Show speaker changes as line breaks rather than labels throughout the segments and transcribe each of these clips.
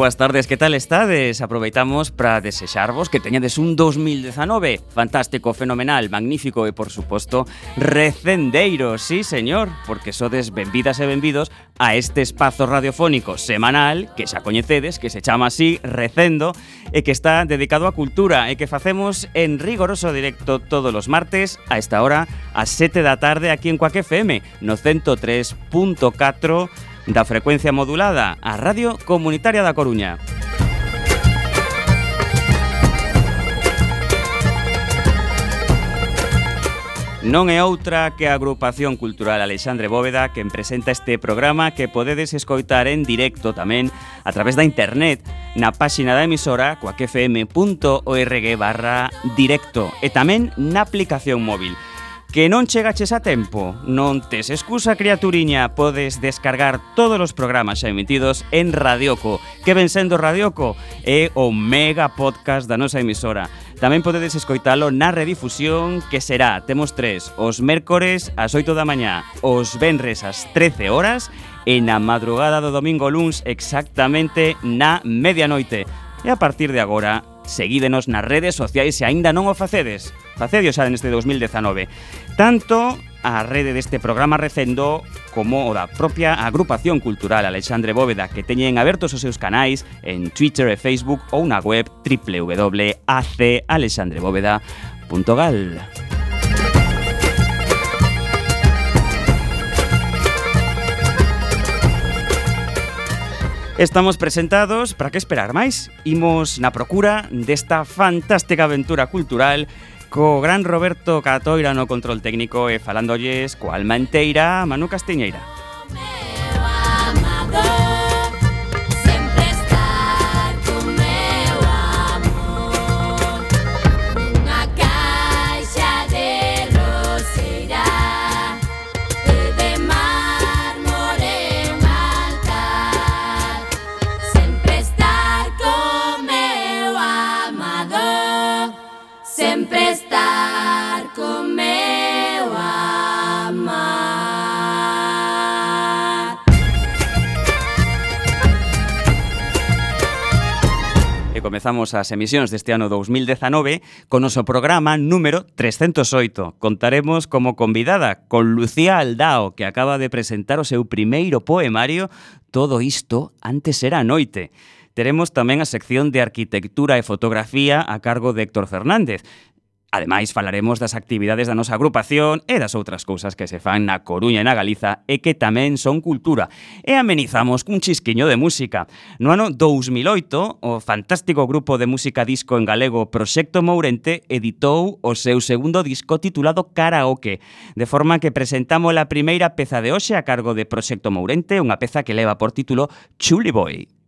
boas tardes, que tal estades? Aproveitamos para desexarvos que teñades un 2019 fantástico, fenomenal, magnífico e, por suposto, recendeiro, sí, señor, porque sodes benvidas e benvidos a este espazo radiofónico semanal que xa coñecedes, que se chama así Recendo, e que está dedicado á cultura e que facemos en rigoroso directo todos os martes a esta hora, a 7 da tarde aquí en Coaque FM, no 103.4 da frecuencia modulada a Radio Comunitaria da Coruña. Non é outra que a agrupación cultural Alexandre Bóveda que presenta este programa que podedes escoitar en directo tamén a través da internet na páxina da emisora coacfm.org barra directo e tamén na aplicación móvil que non chegaches a tempo, non tes excusa, criaturiña, podes descargar todos os programas xa emitidos en Radioco, que ven sendo Radioco é o mega podcast da nosa emisora. Tamén podedes escoitalo na redifusión que será, temos tres, os mércores ás 8 da mañá, os venres ás 13 horas e na madrugada do domingo luns exactamente na medianoite. E a partir de agora, Seguídenos nas redes sociais se aínda non o facedes. Facedio xa neste 2019. Tanto a rede deste programa recendo como o da propia agrupación cultural Alexandre Bóveda que teñen abertos os seus canais en Twitter e Facebook ou na web www.acalexandrebóveda.gal. Estamos presentados, para que esperar máis? Imos na procura desta fantástica aventura cultural co gran Roberto Catoira no control técnico e falándolles coa alma enteira Manu Castiñeira. comezamos as emisións deste ano 2019 con o noso programa número 308. Contaremos como convidada con Lucía Aldao, que acaba de presentar o seu primeiro poemario Todo isto antes era noite. Teremos tamén a sección de arquitectura e fotografía a cargo de Héctor Fernández, Ademais, falaremos das actividades da nosa agrupación e das outras cousas que se fan na Coruña e na Galiza e que tamén son cultura. E amenizamos cun chisquiño de música. No ano 2008, o fantástico grupo de música disco en galego Proxecto Mourente editou o seu segundo disco titulado Karaoke, de forma que presentamos a primeira peza de hoxe a cargo de Proxecto Mourente, unha peza que leva por título Chuli Boy.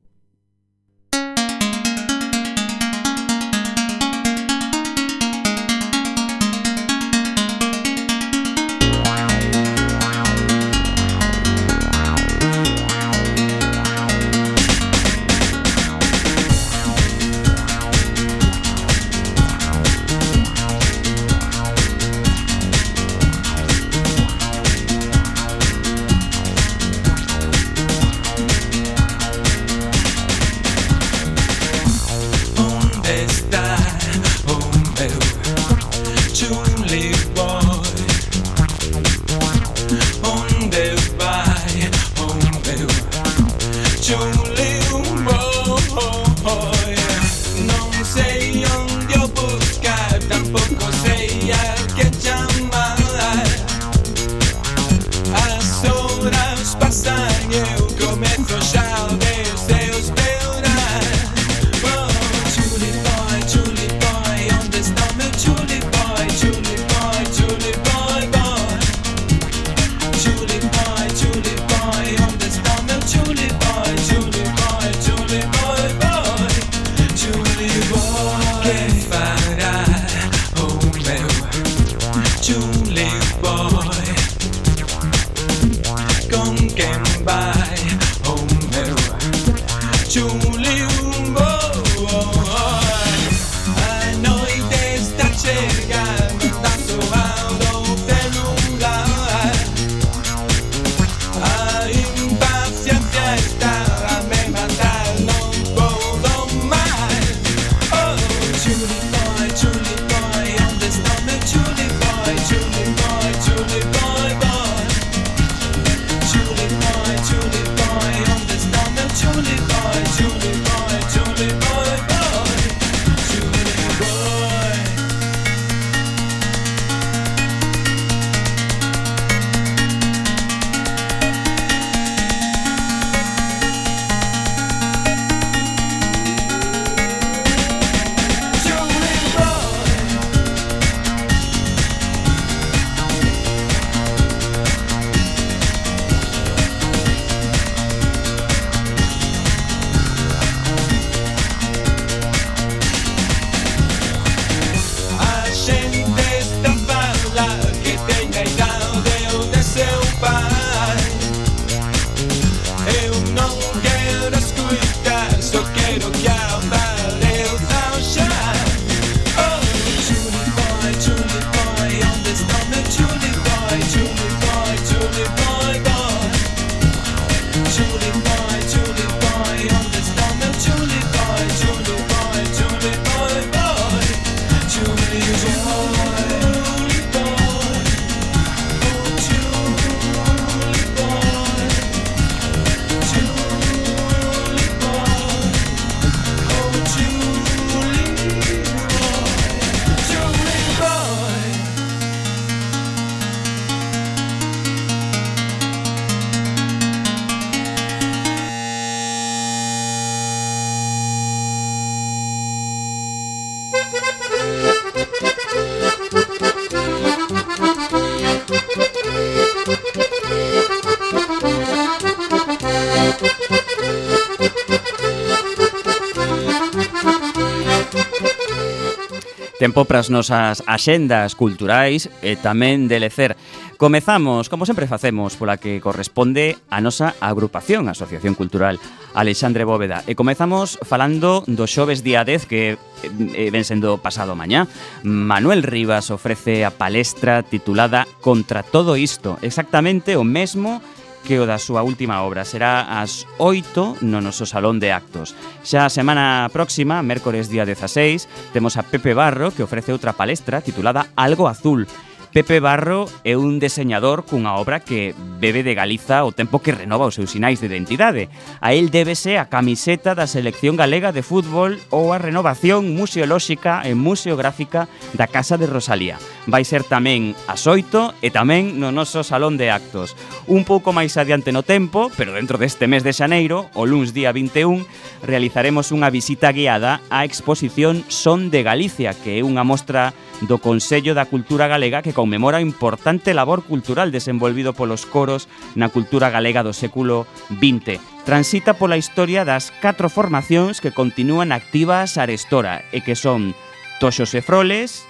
Tempo para as nosas axendas culturais e tamén de lecer. Comezamos, como sempre facemos, pola que corresponde a nosa agrupación, Asociación Cultural Alexandre Bóveda. E comezamos falando do xoves día 10 que eh, ven sendo pasado mañá. Manuel Rivas ofrece a palestra titulada Contra todo isto, exactamente o mesmo que que o da súa última obra. Será ás 8 no noso Salón de Actos. Xa a semana próxima, mércores día 16, temos a Pepe Barro que ofrece outra palestra titulada Algo Azul, Pepe Barro é un deseñador cunha obra que bebe de Galiza o tempo que renova os seus sinais de identidade. A el débese a camiseta da selección galega de fútbol ou a renovación museolóxica e museográfica da Casa de Rosalía. Vai ser tamén a xoito e tamén no noso Salón de Actos. Un pouco máis adiante no tempo, pero dentro deste mes de xaneiro, o luns día 21, realizaremos unha visita guiada á exposición Son de Galicia, que é unha mostra do Consello da Cultura Galega que conmemora a importante labor cultural desenvolvido polos coros na cultura galega do século XX. Transita pola historia das catro formacións que continúan activas a Arestora e que son Toxos e Froles,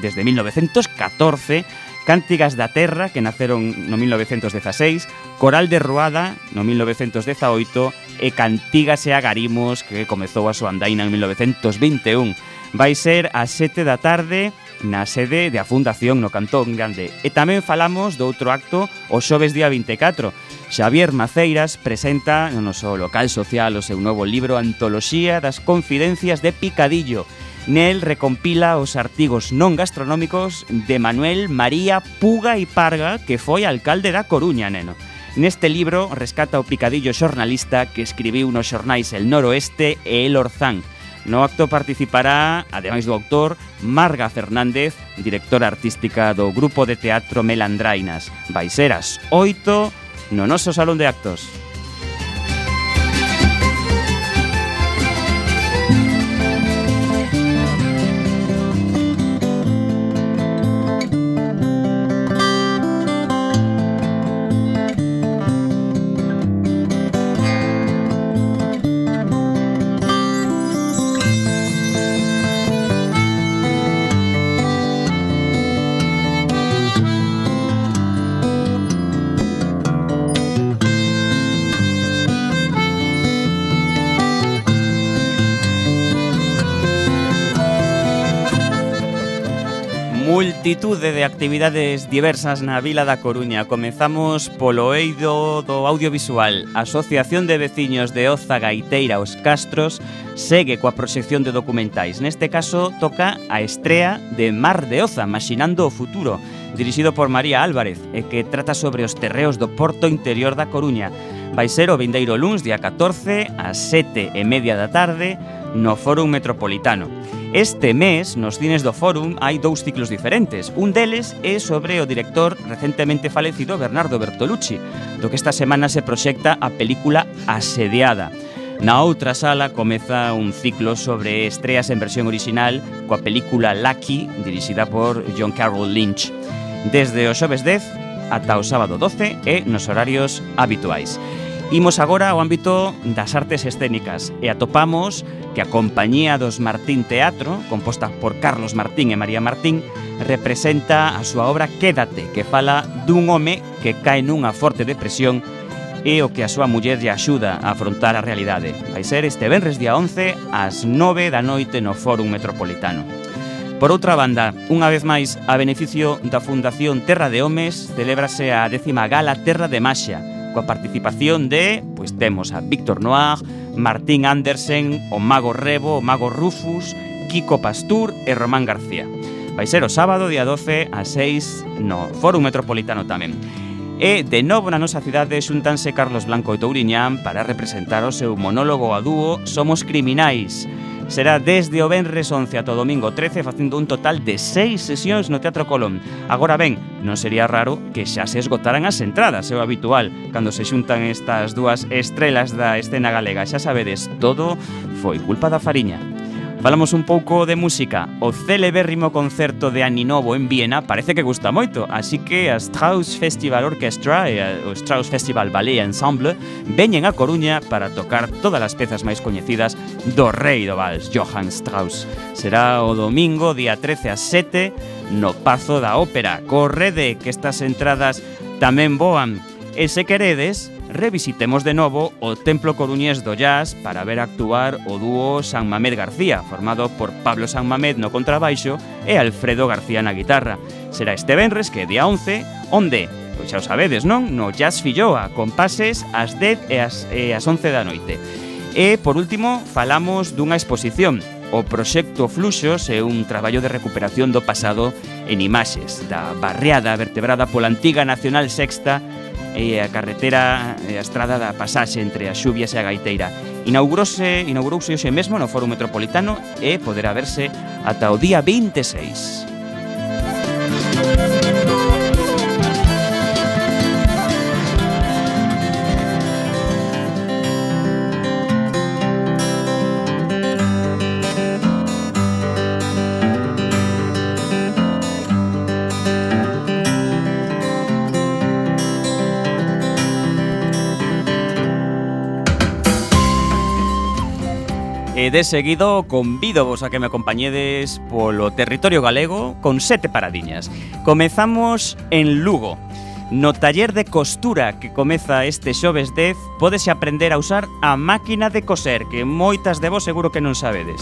desde 1914, Cántigas da Terra, que naceron no 1916, Coral de Ruada, no 1918, e Cantigas e Agarimos, que comezou a súa andaina en 1921. Vai ser ás 7 da tarde na sede da Fundación no Cantón Grande. E tamén falamos do outro acto o xoves día 24. Xavier Maceiras presenta no noso local social o seu novo libro Antoloxía das Confidencias de Picadillo. Nel recompila os artigos non gastronómicos de Manuel María Puga e Parga, que foi alcalde da Coruña, neno. Neste libro rescata o picadillo xornalista que escribiu nos xornais El Noroeste e El Orzán, No acto participará, ademais do autor, Marga Fernández, directora artística do Grupo de Teatro Melandrainas. Vai ser as oito no noso Salón de Actos. multitude de actividades diversas na Vila da Coruña. Comezamos polo eido do audiovisual. A Asociación de Veciños de Oza Gaiteira Os Castros segue coa proxección de documentais. Neste caso, toca a estrea de Mar de Oza, Maxinando o Futuro, dirixido por María Álvarez, e que trata sobre os terreos do Porto Interior da Coruña vai ser o vindeiro luns día 14 ás 7 e media da tarde no Fórum Metropolitano. Este mes, nos cines do Fórum, hai dous ciclos diferentes. Un deles é sobre o director recentemente falecido Bernardo Bertolucci, do que esta semana se proxecta a película Asediada. Na outra sala comeza un ciclo sobre estreas en versión orixinal coa película Lucky, dirixida por John Carroll Lynch. Desde o xoves 10 ata o sábado 12 e eh, nos horarios habituais. Imos agora ao ámbito das artes escénicas e atopamos que a Compañía dos Martín Teatro, composta por Carlos Martín e María Martín, representa a súa obra Quédate, que fala dun home que cae nunha forte depresión e o que a súa muller lle axuda a afrontar a realidade. Vai ser este venres día 11 ás 9 da noite no Fórum Metropolitano. Por outra banda, unha vez máis, a beneficio da Fundación Terra de Homes, celébrase a décima gala Terra de Maxia, coa participación de, pois temos a Víctor Noir, Martín Andersen, o Mago Rebo, o Mago Rufus, Kiko Pastur e Román García. Vai ser o sábado día 12 a 6 no Foro Metropolitano tamén. E de novo na nosa cidade xuntanse Carlos Blanco e Touriñán para representar o seu monólogo a dúo Somos Criminais, Será desde o Benres 11 ata o domingo 13 facendo un total de seis sesións no Teatro Colón. Agora ben, non sería raro que xa se esgotaran as entradas, é o habitual, cando se xuntan estas dúas estrelas da escena galega. Xa sabedes, todo foi culpa da fariña. Falamos un pouco de música. O celebérrimo concerto de Aninovo en Viena parece que gusta moito, así que a Strauss Festival Orchestra e o Strauss Festival Ballet Ensemble veñen a Coruña para tocar todas as pezas máis coñecidas do rei do vals, Johann Strauss. Será o domingo, día 13 a 7, no Pazo da Ópera. Correde que estas entradas tamén voan. E se queredes, revisitemos de novo o Templo Coruñés do Jazz para ver actuar o dúo San Mamed García, formado por Pablo San Mamed no contrabaixo e Alfredo García na guitarra. Será este venres que día 11, onde? Pois xa o sabedes, non? No Jazz Filloa, con pases ás 10 e ás, e ás 11 da noite. E, por último, falamos dunha exposición, O proxecto Fluxos é un traballo de recuperación do pasado en imaxes da barriada vertebrada pola antiga Nacional Sexta e a carretera e a estrada da pasaxe entre a Xubias e a Gaiteira. Inaugurouse, inaugurouse hoxe mesmo no Foro Metropolitano e poderá verse ata o día 26. e de seguido convido vos a que me acompañedes polo territorio galego con sete paradiñas. Comezamos en Lugo. No taller de costura que comeza este xoves 10 podes aprender a usar a máquina de coser que moitas de vos seguro que non sabedes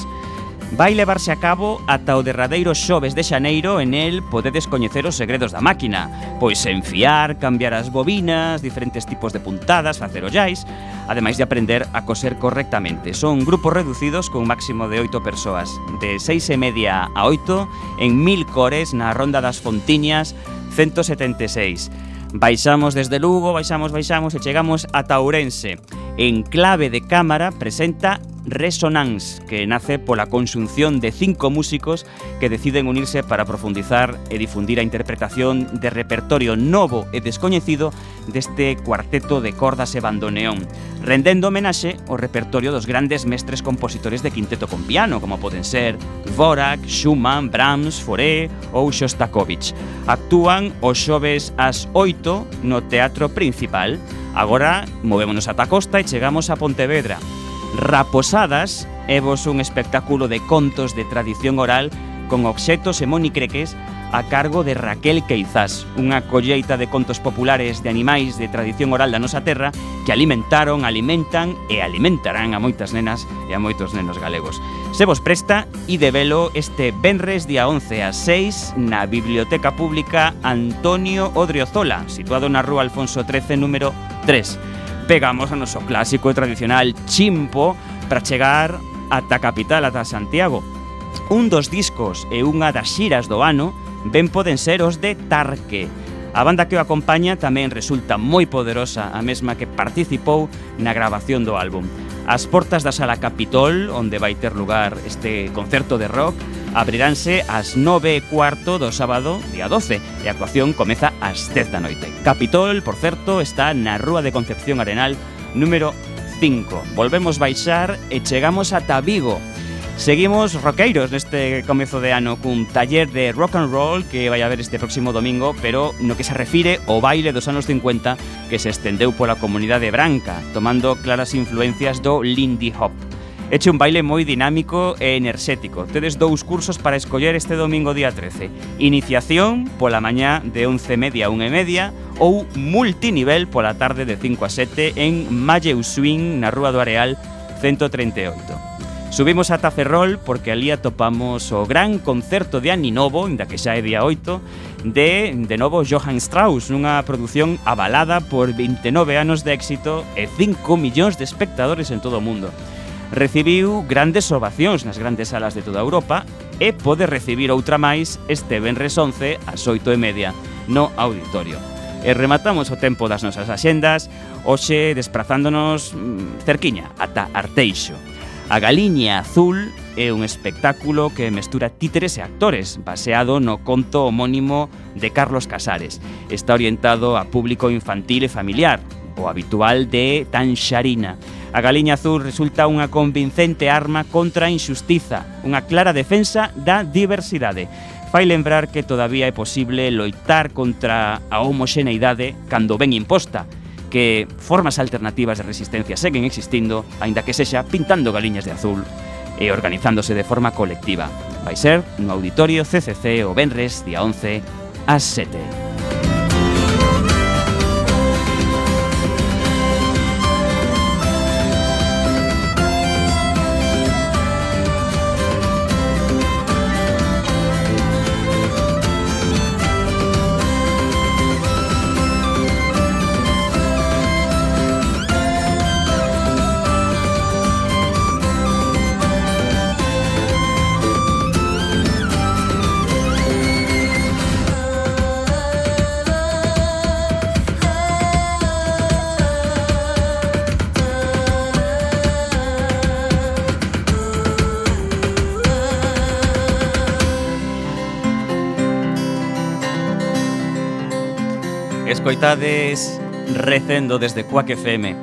vai levarse a cabo ata o derradeiro xoves de xaneiro en el podedes coñecer os segredos da máquina, pois enfiar, cambiar as bobinas, diferentes tipos de puntadas, facer ollais, ademais de aprender a coser correctamente. Son grupos reducidos con máximo de 8 persoas, de 6 e media a 8, en mil cores na Ronda das Fontiñas 176. Baixamos desde Lugo, baixamos, baixamos e chegamos a Ourense. En clave de cámara presenta Resonance, que nace pola consunción de cinco músicos que deciden unirse para profundizar e difundir a interpretación de repertorio novo e descoñecido deste cuarteto de cordas e bandoneón, rendendo homenaxe ao repertorio dos grandes mestres compositores de quinteto con piano, como poden ser Dvorak, Schumann, Brahms, Fauré ou Shostakovich. Actúan os xoves ás 8 no Teatro Principal. Agora movémonos ata a costa e chegamos a Pontevedra. Raposadas é vos un espectáculo de contos de tradición oral con obxectos e monicreques a cargo de Raquel Queizás, unha colleita de contos populares de animais de tradición oral da nosa terra que alimentaron, alimentan e alimentarán a moitas nenas e a moitos nenos galegos. Se vos presta, e de velo este Benres día 11 a 6 na Biblioteca Pública Antonio Odriozola, situado na Rúa Alfonso 13, número 3 pegamos o noso clásico e tradicional chimpo para chegar ata a capital, ata Santiago. Un dos discos e unha das xiras do ano ben poden ser os de Tarque, A banda que o acompaña tamén resulta moi poderosa, a mesma que participou na grabación do álbum. As portas da Sala Capitol, onde vai ter lugar este concerto de rock, abriránse ás 9 cuarto do sábado día 12 e a actuación comeza ás 10 da noite. Capitol, por certo, está na Rúa de Concepción Arenal número 5. Volvemos baixar e chegamos ata Vigo. Seguimos roqueiros neste comezo de ano cun taller de rock and roll que vai haber este próximo domingo, pero no que se refire ao baile dos anos 50 que se estendeu pola comunidade branca, tomando claras influencias do Lindy Hop. Eche un baile moi dinámico e enerxético. Tedes dous cursos para escoller este domingo día 13. Iniciación pola mañá de 11:30 a 1:30 ou multinivel pola tarde de 5 a 7 en Malleu Swing na Rúa do Areal 138. Subimos ata Ferrol porque ali atopamos o gran concerto de Aninovo, inda que xa é día 8, de, de novo, Johann Strauss, nunha produción avalada por 29 anos de éxito e 5 millóns de espectadores en todo o mundo recibiu grandes ovacións nas grandes salas de toda Europa e pode recibir outra máis este venres 11 ás 8 e media no auditorio. E rematamos o tempo das nosas axendas, hoxe desprazándonos mm, cerquiña ata Arteixo. A Galiña Azul é un espectáculo que mestura títeres e actores, baseado no conto homónimo de Carlos Casares. Está orientado a público infantil e familiar, o habitual de Tanxarina. A Galiña Azul resulta unha convincente arma contra a injustiza, unha clara defensa da diversidade. Fai lembrar que todavía é posible loitar contra a homoxeneidade cando ben imposta, que formas alternativas de resistencia seguen existindo, aínda que sexa pintando galiñas de azul e organizándose de forma colectiva. Vai ser no Auditorio CCC o Benres, día 11, ás 7. escoitades recendo desde Cuac FM.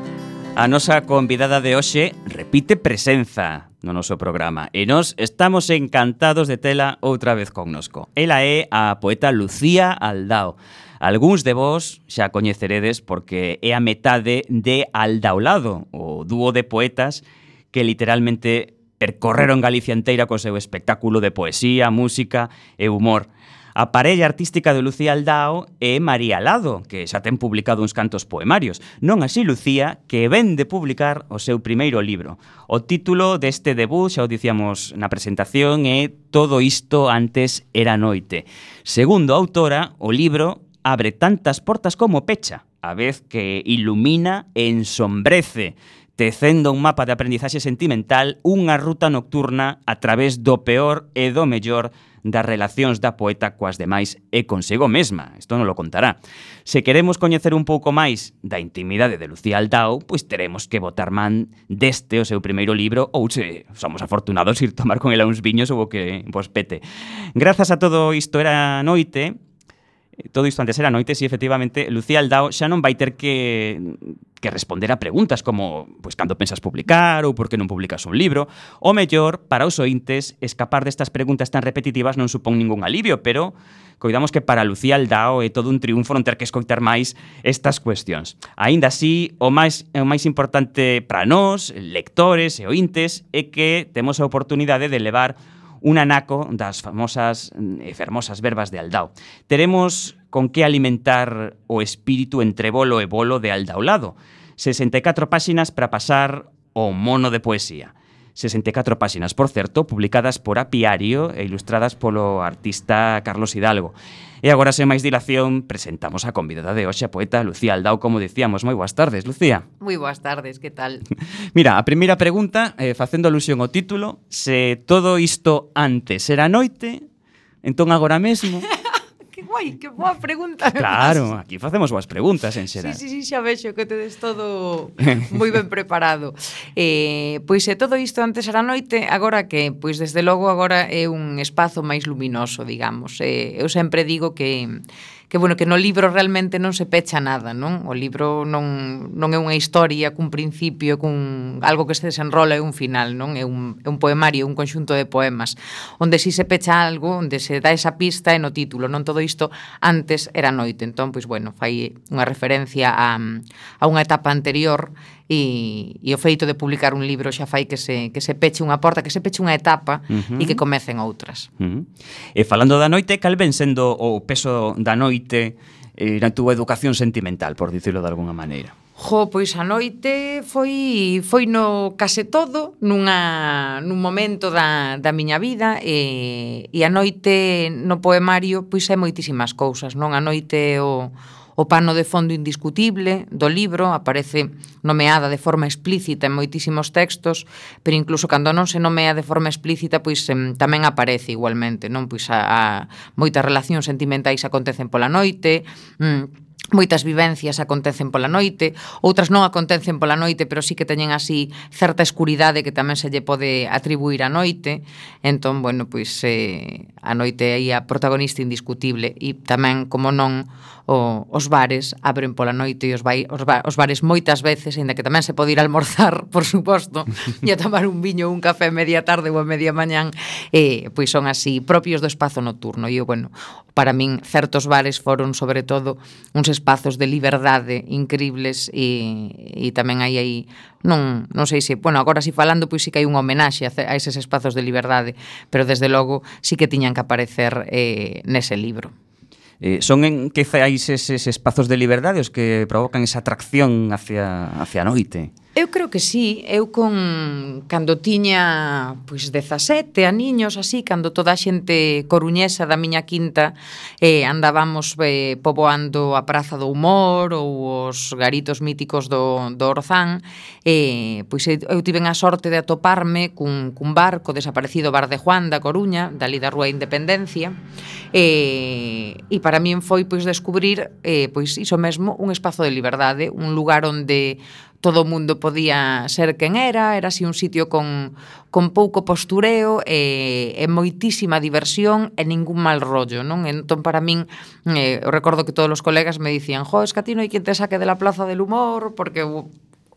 A nosa convidada de hoxe repite presenza no noso programa e nos estamos encantados de tela outra vez connosco. Ela é a poeta Lucía Aldao. Alguns de vos xa coñeceredes porque é a metade de Aldaolado, o dúo de poetas que literalmente percorreron Galicia inteira co seu espectáculo de poesía, música e humor. A parella artística de Lucía Aldao é María Lado, que xa ten publicado uns cantos poemarios. Non así Lucía, que ven de publicar o seu primeiro libro. O título deste debut, xa o dicíamos na presentación, é Todo isto antes era noite. Segundo a autora, o libro abre tantas portas como pecha, a vez que ilumina e ensombrece tecendo un mapa de aprendizaxe sentimental, unha ruta nocturna a través do peor e do mellor das relacións da poeta coas demais e consigo mesma. Isto non lo contará. Se queremos coñecer un pouco máis da intimidade de Lucía Aldao, pois teremos que botar man deste o seu primeiro libro ou se somos afortunados ir tomar con ela uns viños ou o que vos pete. Grazas a todo isto era noite, eh, todo isto antes era noite, si efectivamente Lucía Aldao xa non vai ter que que responder a preguntas como pois cando pensas publicar ou por que non publicas un libro. O mellor, para os ointes, escapar destas preguntas tan repetitivas non supón ningún alivio, pero coidamos que para Lucía Aldao é todo un triunfo non ter que escoitar máis estas cuestións. Aínda así, o máis o máis importante para nós, lectores e ointes, é que temos a oportunidade de levar un anaco das famosas e fermosas verbas de Aldao. Teremos con que alimentar o espírito entre bolo e bolo de Aldaolado. 64 páxinas para pasar o mono de poesía. 64 páxinas, por certo, publicadas por Apiario e ilustradas polo artista Carlos Hidalgo. E agora, sen máis dilación, presentamos a convidada de hoxe a poeta Lucía Aldao, como dicíamos. Moi boas tardes, Lucía.
Moi boas tardes, que tal?
Mira, a primeira pregunta, eh, facendo alusión ao título, se todo isto antes era noite, entón agora mesmo...
que guai, que boa pregunta.
Claro, aquí facemos boas preguntas, en xeral.
Sí, sí, sí, xa vexo que tedes todo moi ben preparado. Eh, pois é todo isto antes era noite, agora que, pois desde logo agora é un espazo máis luminoso, digamos. Eh, eu sempre digo que que bueno, que no libro realmente non se pecha nada, non? O libro non, non é unha historia cun principio, cun algo que se desenrola e un final, non? É un, é un poemario, un conxunto de poemas, onde si se pecha algo, onde se dá esa pista e no título, non todo isto antes era noite, entón, pois bueno, fai unha referencia a, a unha etapa anterior e, e o feito de publicar un libro xa fai que se, que se peche unha porta, que se peche unha etapa uh -huh. e que comecen outras.
Uh -huh. E falando da noite, cal ven sendo o peso da noite eh, na túa educación sentimental, por dicirlo de alguna maneira?
Jo, pois a noite foi foi no case todo nunha, nun momento da, da miña vida e, e a noite no poemario pois hai moitísimas cousas, non? A noite o, O pano de fondo indiscutible do libro aparece nomeada de forma explícita en moitísimos textos, pero incluso cando non se nomea de forma explícita, pois em, tamén aparece igualmente, non? Pois a, a moitas relacións sentimentais acontecen pola noite, mm, Moitas vivencias acontecen pola noite, outras non acontecen pola noite, pero sí que teñen así certa escuridade que tamén se lle pode atribuir á noite. Entón, bueno, pois eh, a noite é a protagonista indiscutible e tamén, como non, o, os bares abren pola noite e os, vai, os, ba, os bares moitas veces, aínda que tamén se pode ir a almorzar, por suposto, e a tomar un viño ou un café media tarde ou a media mañán, eh, pois son así propios do espazo nocturno. E, bueno, para min certos bares foron, sobre todo, un uns espazos de liberdade incribles e, e tamén hai aí non, non sei se, bueno, agora si falando pois si que hai unha homenaxe a, a eses espazos de liberdade, pero desde logo si que tiñan que aparecer eh, nese libro.
Eh, son en que fais eses espazos de liberdade os que provocan esa atracción hacia, hacia a noite?
Eu creo que sí, eu con cando tiña pois 17 aniños así, cando toda a xente coruñesa da miña quinta eh, andábamos eh, poboando a Praza do Humor ou os garitos míticos do, do Orzán, eh, pois eu tiven a sorte de atoparme cun, cun barco desaparecido Bar de Juan da Coruña, dali da Rúa Independencia, eh, e para min foi pois descubrir eh, pois iso mesmo un espazo de liberdade, un lugar onde todo o mundo podía ser quen era, era así un sitio con, con pouco postureo e, e moitísima diversión e ningún mal rollo, non? Entón, para min, eh, recordo que todos os colegas me dicían jo, es que a ti non hai quen te saque de la plaza del humor porque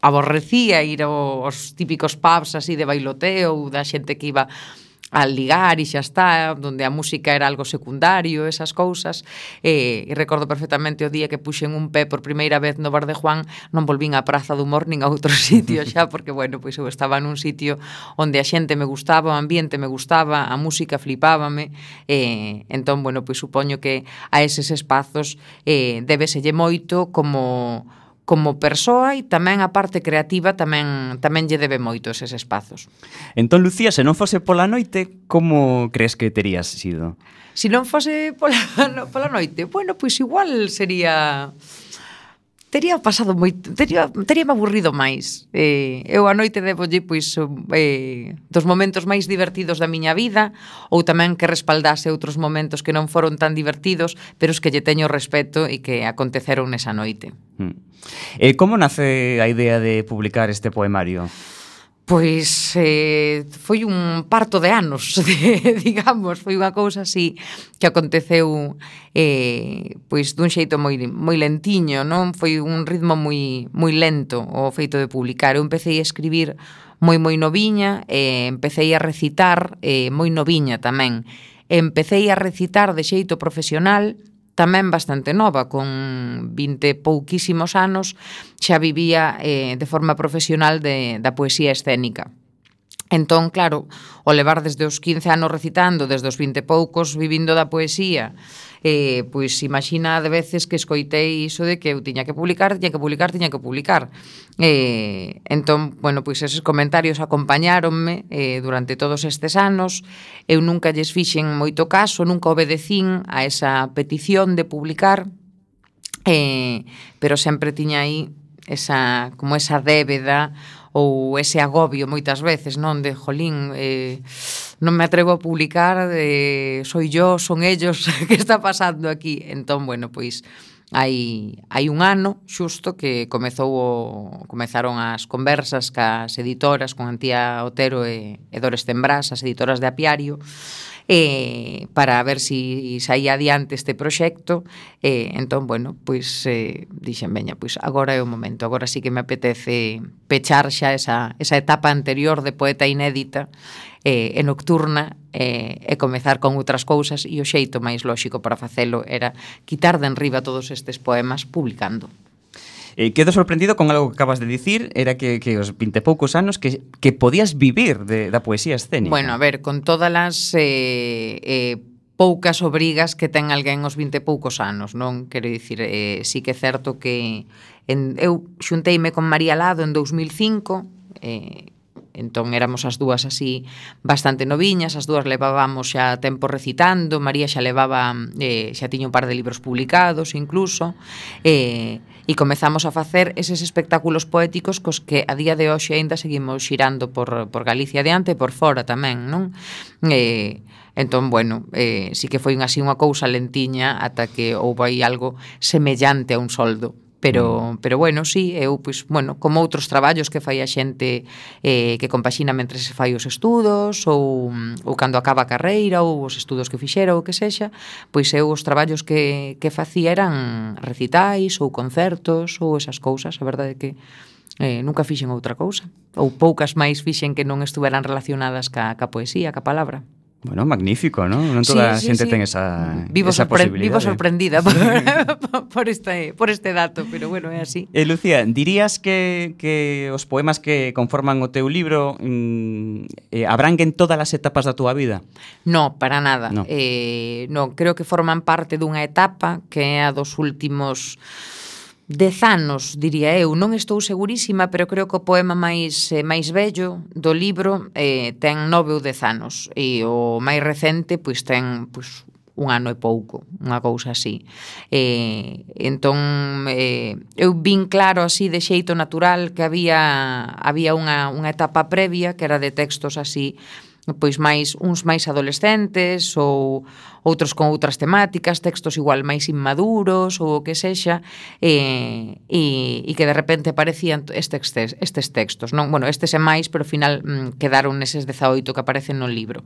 aborrecía ir aos típicos pubs así de bailoteo ou da xente que iba al ligar e xa está, onde a música era algo secundario, esas cousas, e, eh, e recordo perfectamente o día que puxen un pé por primeira vez no Bar de Juan, non volvín á Praza do Humor nin a outro sitio xa, porque, bueno, pois eu estaba nun sitio onde a xente me gustaba, o ambiente me gustaba, a música flipábame, eh, e, entón, bueno, pois supoño que a eses espazos eh, debeselle moito como como persoa e tamén a parte creativa tamén tamén lle debe moito eses espazos.
Entón, Lucía, se non fose pola noite, como crees que terías sido?
Se non fose pola, no, pola noite, bueno, pois igual sería tería pasado moi tería teríame aburrido máis. Eh, eu a noite debolle pois eh, dos momentos máis divertidos da miña vida ou tamén que respaldase outros momentos que non foron tan divertidos, pero os que lle teño respeto e que aconteceron nesa noite.
Hmm. Eh, como nace a idea de publicar este poemario?
pois eh, foi un parto de anos, de, digamos, foi unha cousa así que aconteceu eh, pois dun xeito moi, moi lentiño, non? Foi un ritmo moi, moi lento o feito de publicar. Eu empecé a escribir moi moi noviña, eh, empecé a recitar eh, moi noviña tamén. Empecé a recitar de xeito profesional, tamén bastante nova, con 20 pouquísimos anos, xa vivía eh, de forma profesional de, da poesía escénica. Entón, claro, o levar desde os 15 anos recitando, desde os 20 poucos vivindo da poesía, eh, pois imagina de veces que escoitei iso de que eu tiña que publicar, tiña que publicar, tiña que publicar. Eh, entón, bueno, pois eses comentarios acompañáronme eh, durante todos estes anos, eu nunca lles fixen moito caso, nunca obedecín a esa petición de publicar, eh, pero sempre tiña aí esa, como esa débeda ou ese agobio moitas veces, non, de jolín, eh, non me atrevo a publicar, eh, soy yo, son ellos, que está pasando aquí? Entón, bueno, pois hai, hai un ano xusto que comezou o, comezaron as conversas cas editoras con Antía Otero e, e Dores Tembrás, as editoras de Apiario, eh, para ver si saía adiante este proxecto. Eh, entón, bueno, pois eh, dixen, veña, pois agora é o momento, agora sí que me apetece pechar xa esa, esa etapa anterior de poeta inédita eh, e nocturna eh, e comezar con outras cousas e o xeito máis lóxico para facelo era quitar de enriba todos estes poemas publicando.
Eh, quedo sorprendido con algo que acabas de dicir, era que, que os vinte poucos anos que, que podías vivir de, da poesía escénica.
Bueno, a ver, con todas as eh, eh, poucas obrigas que ten alguén aos 20 poucos anos, non? Quero dicir, eh, sí que é certo que en, eu xunteime con María Lado en 2005, eh, entón éramos as dúas así bastante noviñas, as dúas levábamos xa tempo recitando, María xa levaba eh, xa tiña un par de libros publicados incluso, eh, e comezamos a facer eses espectáculos poéticos cos que a día de hoxe aínda seguimos xirando por, por Galicia adiante e por fora tamén, non? Eh, Entón, bueno, eh, sí que foi así unha cousa lentiña ata que houve aí algo semellante a un soldo. Pero, mm. pero bueno, sí, eu, pois, bueno, como outros traballos que fai a xente eh, que compaxina mentre se fai os estudos ou, ou cando acaba a carreira ou os estudos que fixera ou que sexa pois eu os traballos que, que facía eran recitais ou concertos ou esas cousas, a verdade é que eh, nunca fixen outra cousa. Ou poucas máis fixen que non estuveran relacionadas ca, ca poesía, ca palabra.
Bueno, magnífico, ¿no? Non toda sí, sí, a xente sí. ten esa,
vivo
esa sorpre posibilidade.
Vivo sorprendida por, por, este, por este dato, pero bueno, é así.
Eh, Lucía, dirías que, que os poemas que conforman o teu libro mm, eh, abranguen todas as etapas da túa vida?
No, para nada. No. Eh, no, creo que forman parte dunha etapa que é a dos últimos dez anos, diría eu, non estou segurísima, pero creo que o poema máis eh, máis bello do libro eh, ten nove ou dez anos e o máis recente pois ten pois, un ano e pouco, unha cousa así. Eh, entón, eh, eu vin claro así de xeito natural que había había unha, unha etapa previa que era de textos así pois máis uns máis adolescentes ou outros con outras temáticas, textos igual máis inmaduros ou o que sexa, e, e, e que de repente aparecían estes, estes textos. Non? Bueno, estes é máis, pero ao final mm, quedaron neses 18 que aparecen no libro.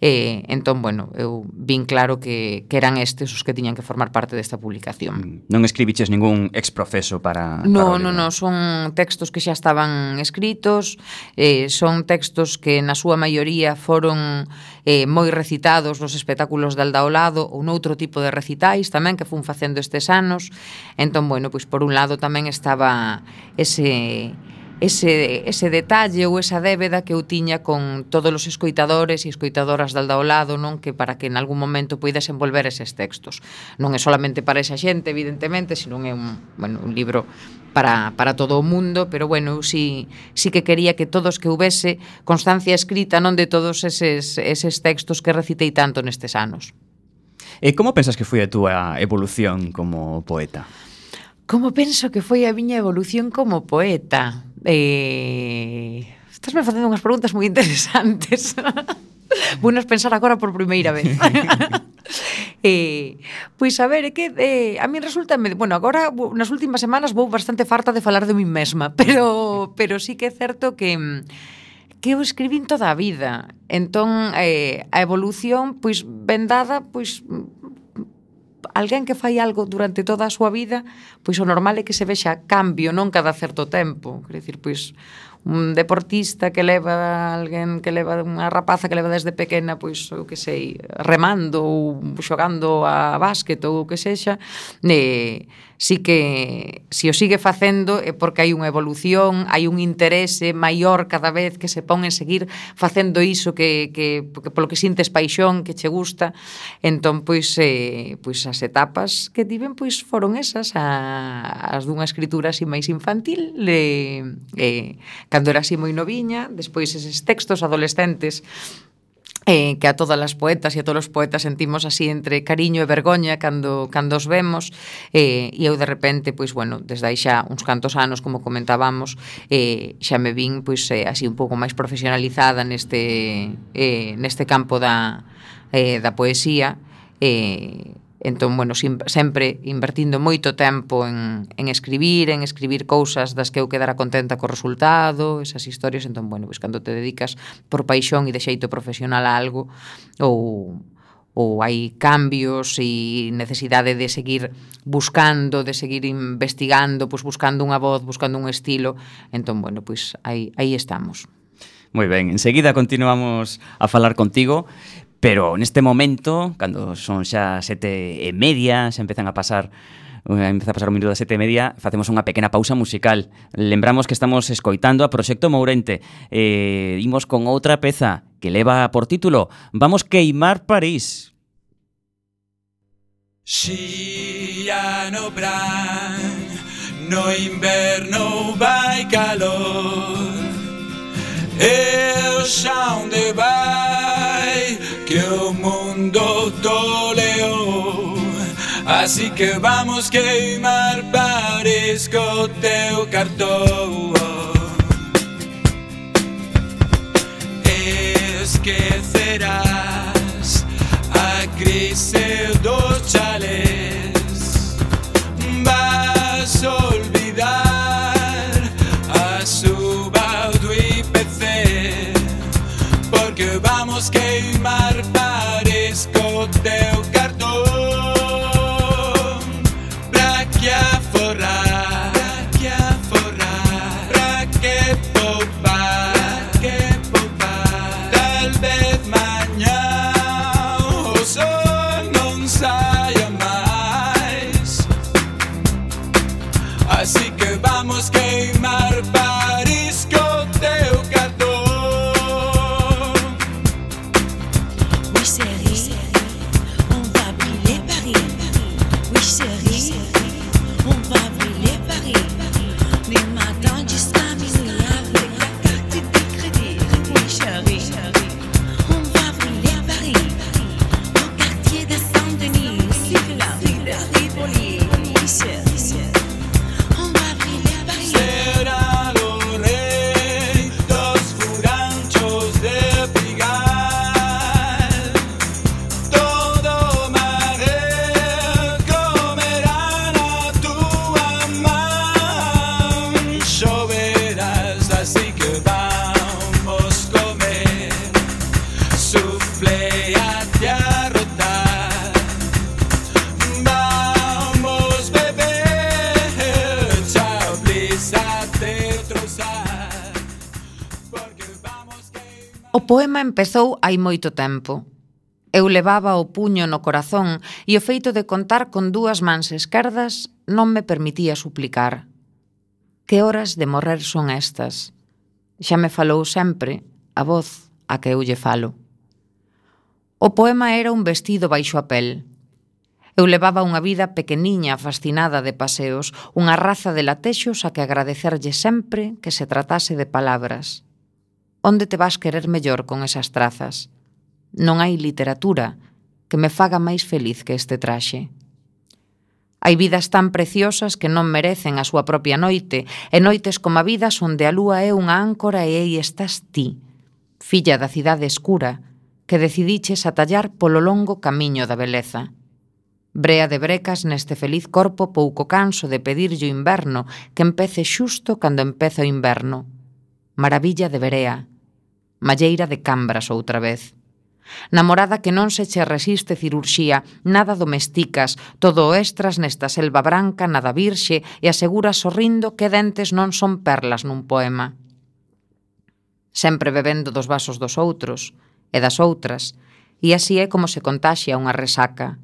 E, entón, bueno, eu vin claro que, que eran estes os que tiñan que formar parte desta publicación.
Mm, non escribiches ningún exprofeso para...
No, para no, no, son textos que xa estaban escritos, eh, son textos que na súa maioría foron eh, moi recitados nos espectáculos de Aldaolado ou noutro tipo de recitais tamén que fun facendo estes anos. Entón, bueno, pois por un lado tamén estaba ese ese, ese detalle ou esa débeda que eu tiña con todos os escoitadores e escoitadoras dal ao lado, non que para que en algún momento poidas envolver eses textos. Non é solamente para esa xente, evidentemente, sino é un, bueno, un libro para, para todo o mundo, pero bueno, si, si que quería que todos que houvese constancia escrita non de todos eses, eses textos que recitei tanto nestes anos.
E como pensas que foi a túa evolución como poeta?
Como penso que foi a miña evolución como poeta? Eh, estás me facendo unhas preguntas moi interesantes. Buenas pensar agora por primeira vez. eh, pois a ver, é que eh, a min resulta, bueno, agora nas últimas semanas vou bastante farta de falar de min mesma, pero pero sí que é certo que que eu escribín toda a vida. Entón, eh, a evolución, pois, vendada, pois, alguén que fai algo durante toda a súa vida, pois o normal é que se vexa cambio, non cada certo tempo. Quer dicir, pois un deportista que leva alguén que leva unha rapaza que leva desde pequena pois o que sei remando ou xogando a básquet ou o que sexa eh, sí que si o sigue facendo é porque hai unha evolución, hai un interese maior cada vez que se pon en seguir facendo iso que, que, que polo que sintes paixón, que che gusta. Entón, pois, eh, pois as etapas que tiven pois foron esas, a, as dunha escritura así máis infantil, le, eh, cando era así moi noviña, despois eses textos adolescentes eh, que a todas as poetas e a todos os poetas sentimos así entre cariño e vergoña cando, cando os vemos. Eh, e eu de repente, pois bueno, desde aí xa uns cantos anos, como comentábamos eh, xa me vin pois eh, así un pouco máis profesionalizada neste eh, neste campo da, eh, da poesía. Eh, Entón, bueno, sim, sempre invertindo moito tempo en, en escribir, en escribir cousas das que eu quedara contenta co resultado, esas historias, entón, bueno, pois cando te dedicas por paixón e de xeito profesional a algo, ou ou hai cambios e necesidade de seguir buscando, de seguir investigando, pois buscando unha voz, buscando un estilo, entón, bueno, pois aí, aí estamos.
Moi ben, enseguida continuamos a falar contigo. Pero neste momento, cando son xa sete e media, xa empezan a pasar eh, empeza a pasar un minuto das sete e media, facemos unha pequena pausa musical. Lembramos que estamos escoitando a Proxecto Mourente. Eh, imos con outra peza que leva por título Vamos queimar París.
Xiano bran, no inverno vai calor, eu xa onde vai o mundo toleo. Así que vamos queimar Paris co teu cartón. Esquecerás a crise dos chales Vas
borrar. poema empezou hai moito tempo. Eu levaba o puño no corazón e o feito de contar con dúas mans esquerdas non me permitía suplicar. Que horas de morrer son estas? Xa me falou sempre a voz a que eu lle falo. O poema era un vestido baixo a pel. Eu levaba unha vida pequeniña fascinada de paseos, unha raza de latexos a que agradecerlle sempre que se tratase de palabras onde te vas querer mellor con esas trazas. Non hai literatura que me faga máis feliz que este traxe. Hai vidas tan preciosas que non merecen a súa propia noite, e noites como a vidas onde a lúa é unha áncora e aí estás ti, filla da cidade escura, que decidiches atallar polo longo camiño da beleza. Brea de brecas neste feliz corpo pouco canso de pedirlle o inverno que empece xusto cando empeza o inverno. Maravilla de Berea, malleira de cambras outra vez. Namorada que non se che resiste cirurxía, nada domesticas, todo extras nesta selva branca, nada virxe, e asegura sorrindo que dentes non son perlas nun poema. Sempre bebendo dos vasos dos outros e das outras, e así é como se contaxia unha resaca.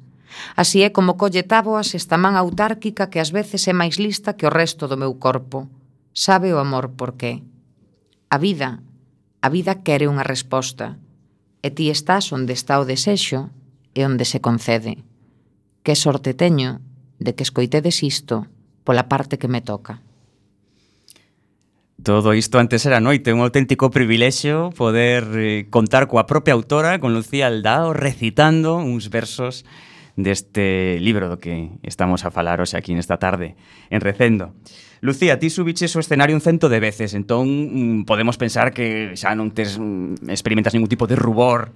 Así é como colle táboas esta man autárquica que ás veces é máis lista que o resto do meu corpo. Sabe o amor por qué. A vida A vida quere unha resposta, e ti estás onde está o desexo e onde se concede. Que sorte teño de que escoitedes isto pola parte que me toca.
Todo isto antes era noite, un auténtico privilexio poder eh, contar coa propia autora, con Lucía Aldao, recitando uns versos deste libro do que estamos a falar hoxe aquí nesta tarde, en Recendo. Recendo. Lucía, ti subiches o escenario un cento de veces, entón mm, podemos pensar que xa non tes mm, experimentas ningún tipo de rubor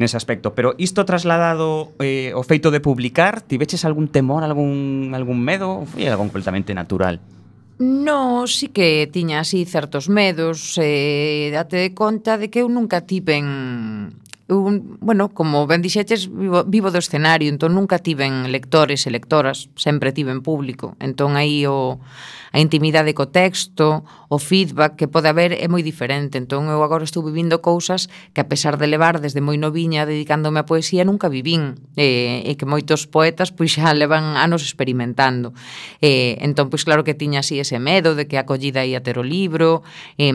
nese aspecto, pero isto trasladado eh, o feito de publicar, ti veches algún temor, algún algún medo, ou foi algo completamente natural?
No, sí que tiña así certos medos, eh, date de conta de que eu nunca tiven eu, bueno, como ben dixetes, vivo, vivo do escenario, entón nunca tiven lectores e lectoras, sempre tiven público. Entón aí o a intimidade co texto, o feedback que pode haber é moi diferente. Entón eu agora estou vivindo cousas que a pesar de levar desde moi noviña dedicándome á poesía nunca vivín e, e que moitos poetas pois xa levan anos experimentando. E, entón pois claro que tiña así ese medo de que a acollida ia ter o libro, e,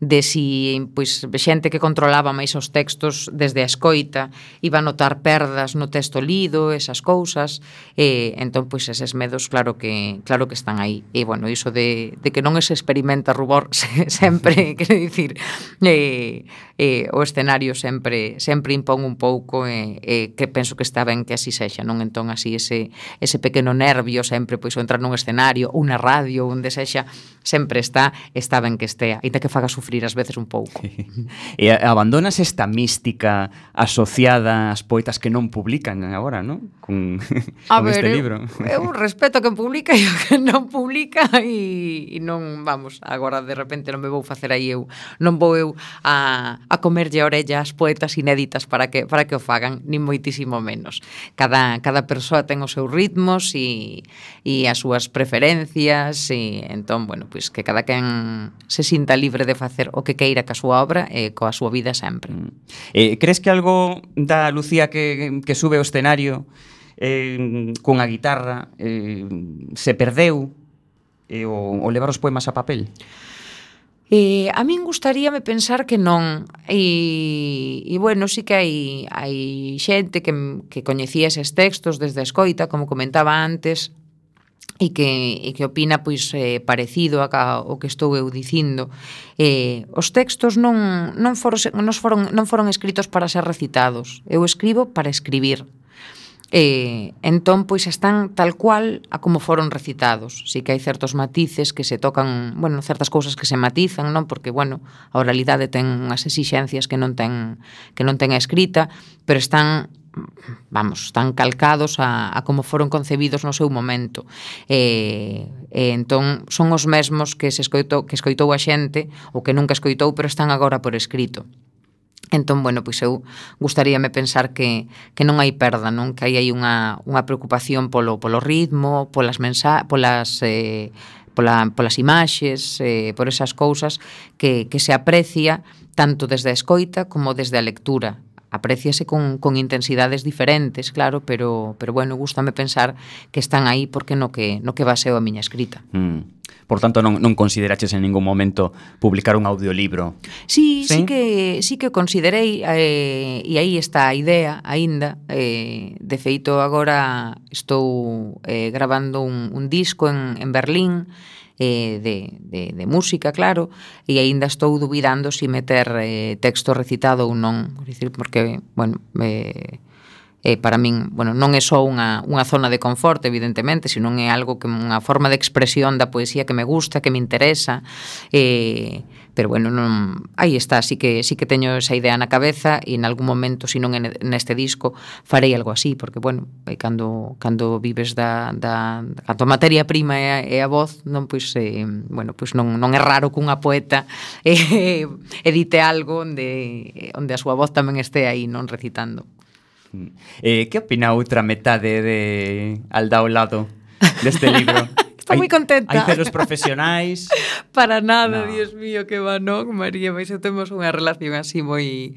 de si pois, xente que controlaba máis os textos desde a escoita iba a notar perdas no texto lido, esas cousas, e entón pois eses medos claro que claro que están aí. E bueno, iso de, de que non se experimenta rubor se, sempre, quero dicir, eh, eh, o escenario sempre sempre impón un pouco e eh, que penso que está ben que así sexa, non entón así ese ese pequeno nervio sempre pois entrar nun escenario, unha radio, onde sexa, sempre está, está ben que estea, ainda que faga sufrir ás veces un pouco.
Sí. E abandonas esta mística asociada ás poetas que non publican agora, non? Con,
A
con
ver,
este libro.
Eu, eu respeto que publica e o que non publica e, e non, vamos, agora de repente non me vou facer aí eu, non vou eu a, a comerlle a orella ás poetas inéditas para que para que o fagan, nin moitísimo menos. Cada cada persoa ten os seus ritmos e e as súas preferencias e entón, bueno, pois que cada quen se sinta libre de facer o que queira ca súa obra e coa súa vida sempre.
Eh, crees que algo da Lucía que, que sube ao escenario eh, cunha guitarra eh, se perdeu eh, o, o levar os poemas a papel?
E a min gustaríame pensar que non e, e bueno, sí que hai, hai xente que, que coñecía eses textos desde a escoita, como comentaba antes e que, e que opina pois eh, parecido a ca, o que estou eu dicindo. Eh, os textos non, non, foron, non, foron, non foron escritos para ser recitados. Eu escribo para escribir. Eh, entón, pois están tal cual a como foron recitados. Si que hai certos matices que se tocan, bueno, certas cousas que se matizan, non? Porque, bueno, a oralidade ten unhas exixencias que non ten, que non ten a escrita, pero están vamos, están calcados a, a como foron concebidos no seu momento. E, e entón son os mesmos que se escoitou que escoitou a xente ou que nunca escoitou, pero están agora por escrito. Entón, bueno, pois eu gustaríame pensar que, que non hai perda, non? Que hai aí unha, unha preocupación polo, polo ritmo, polas mensa, polas... Eh, pola, polas imaxes, eh, por esas cousas que, que se aprecia tanto desde a escoita como desde a lectura apreciase con, con intensidades diferentes, claro, pero, pero bueno, gustame pensar que están aí porque no que, no que baseo a miña escrita.
Mm. Por tanto, non, non consideraches en ningún momento publicar un audiolibro?
Sí,
sí,
sí que, sí que considerei, eh, e aí está a idea aínda. Eh, de feito, agora estou eh, gravando un, un disco en, en Berlín, eh, de, de, de música, claro, e aínda estou dubidando se si meter eh, texto recitado ou non, dicir, porque, bueno, eh, eh, para min, bueno, non é só unha, unha zona de confort, evidentemente, sino é algo que unha forma de expresión da poesía que me gusta, que me interesa, eh, pero bueno, non, aí está, así que sí que teño esa idea na cabeza e en algún momento, se non neste disco, farei algo así, porque bueno, cando, cando vives da, da cando a materia prima é a, é a voz, non pois, eh, bueno, pois non, non é raro que unha poeta eh, edite algo onde, onde a súa voz tamén este aí, non recitando. Mm.
Eh, que opina outra metade de Al da ao lado deste libro? Estou
moi contenta.
Hai celos profesionais.
Para nada,
no.
Dios mío, que banón, María, mas temos unha relación así moi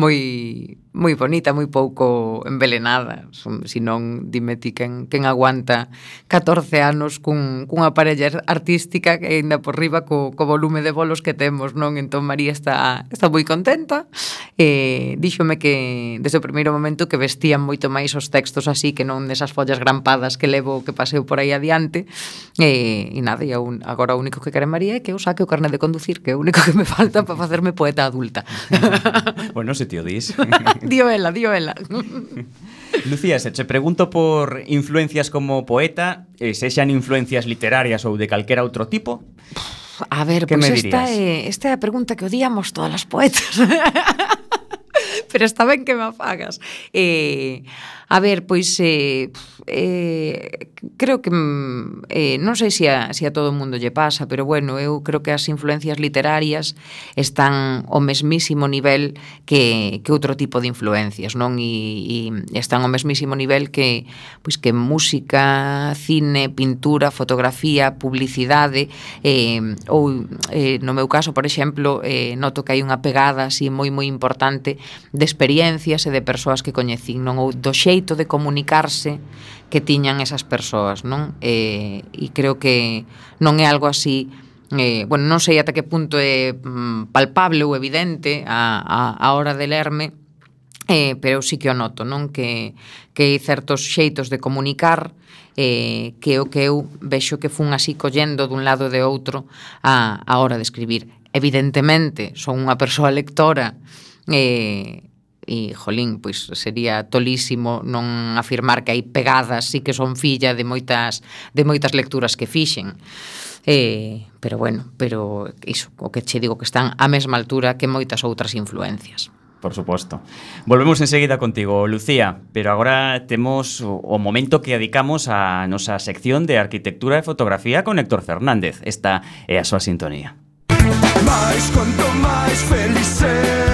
moi moi bonita, moi pouco envelenada, senón dime ti quen, quen aguanta 14 anos cun, cunha parella artística que ainda por riba co, co volume de bolos que temos, non? Entón María está, está moi contenta. E díxome que desde o primeiro momento que vestían moito máis os textos así que non desas follas grampadas que levo que paseo por aí adiante. E, e nada, e un, agora o único que quere María é que eu saque o carnet de conducir que é o único que me falta para facerme poeta adulta.
Bueno, se tío Dis.
dio ela, dio ela.
Lucía, se che pregunto por influencias como poeta, eh, se xan influencias literarias ou de calquera outro tipo?
A ver, pois
pues
esta, é, esta é a pregunta que odiamos todas as poetas. Pero está ben que me afagas. Eh, A ver, pois eh, eh, creo que eh, non sei se a, se a todo o mundo lle pasa, pero bueno, eu creo que as influencias literarias están ao mesmísimo nivel que, que outro tipo de influencias, non? E, e están ao mesmísimo nivel que pois que música, cine, pintura, fotografía, publicidade eh, ou eh, no meu caso, por exemplo, eh, noto que hai unha pegada así moi moi importante de experiencias e de persoas que coñecín, non? Ou do xeito xeito de comunicarse que tiñan esas persoas, non? Eh, e creo que non é algo así eh, bueno, non sei ata que punto é mm, palpable ou evidente a, a, a hora de lerme, eh, pero eu sí que o noto, non? Que, que hai certos xeitos de comunicar eh, que o que eu vexo que fun así collendo dun lado e de outro a, a hora de escribir. Evidentemente, son unha persoa lectora eh, e, jolín, pois sería tolísimo non afirmar que hai pegadas si que son filla de moitas de moitas lecturas que fixen. Eh, pero bueno, pero iso, o que che digo que están á mesma altura que moitas outras influencias.
Por suposto. Volvemos enseguida contigo, Lucía, pero agora temos o momento que dedicamos a nosa sección de arquitectura e fotografía con Héctor Fernández. Esta é a súa sintonía.
Mais, quanto mais feliz ser.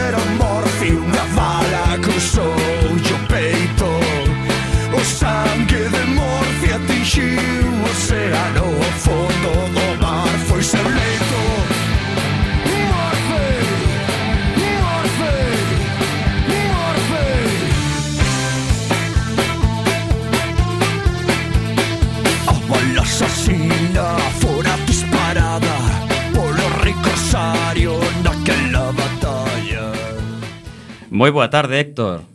Moi boa tarde, Héctor.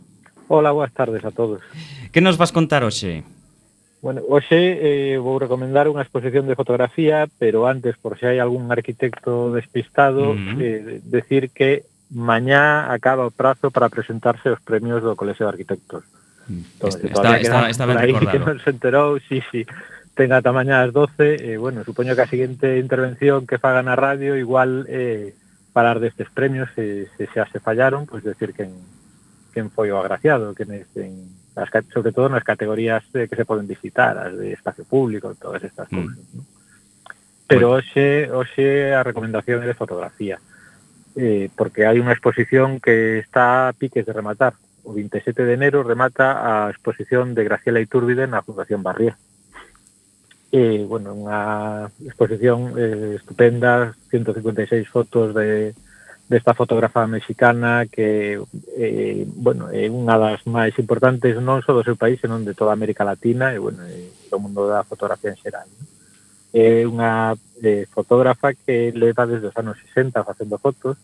Hola, boas tardes a todos.
Que nos vas contar hoxe?
Bueno, hoxe eh, vou recomendar unha exposición de fotografía, pero antes, por se hai algún arquitecto despistado,
uh
eh, decir que mañá acaba o prazo para presentarse os premios do Colexio de Arquitectos.
Mm,
Entonces,
está, está, está ben
recordado. Que non se enterou, sí, sí. Tenga ata mañá as 12, eh, bueno, supoño que a seguinte intervención que fagan a radio igual eh, falar destes premios se, se xa se fallaron, pois decir quen, quen foi o agraciado, quen en, as, sobre todo nas categorías eh, que se poden visitar, as de espacio público, todas estas
mm.
cousas, ¿no? Pero pois- hoxe, hoxe a recomendación é de fotografía, eh, porque hai unha exposición que está a piques de rematar. O 27 de enero remata a exposición de Graciela Iturbide na Fundación Barrié. Mm e, bueno, unha exposición eh, estupenda, 156 fotos de, desta fotógrafa mexicana que eh, bueno, é unha das máis importantes non só do seu país, senón de toda América Latina e bueno, e do mundo da fotografía en xeral. ¿no? É unha eh, fotógrafa que leva desde os anos 60 facendo fotos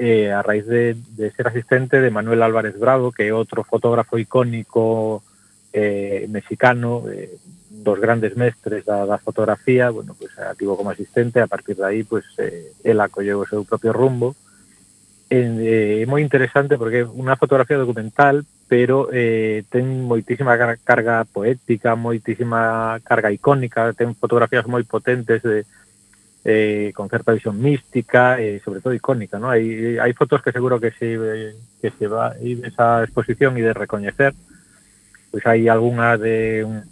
eh, a raíz de, de ser asistente de Manuel Álvarez Bravo, que é outro fotógrafo icónico eh, mexicano, eh, dos grandes mestres da, da fotografía, bueno, pues, activo como asistente, a partir de aí, pues, eh, ela colleu o seu propio rumbo, é, eh, é moi interesante porque é unha fotografía documental, pero eh, ten moitísima carga poética, moitísima carga icónica, ten fotografías moi potentes de eh, con certa visión mística e eh, sobre todo icónica, ¿no? Hai, hai fotos que seguro que se que se va ir esa exposición e de recoñecer, pois pues hai algunha de un,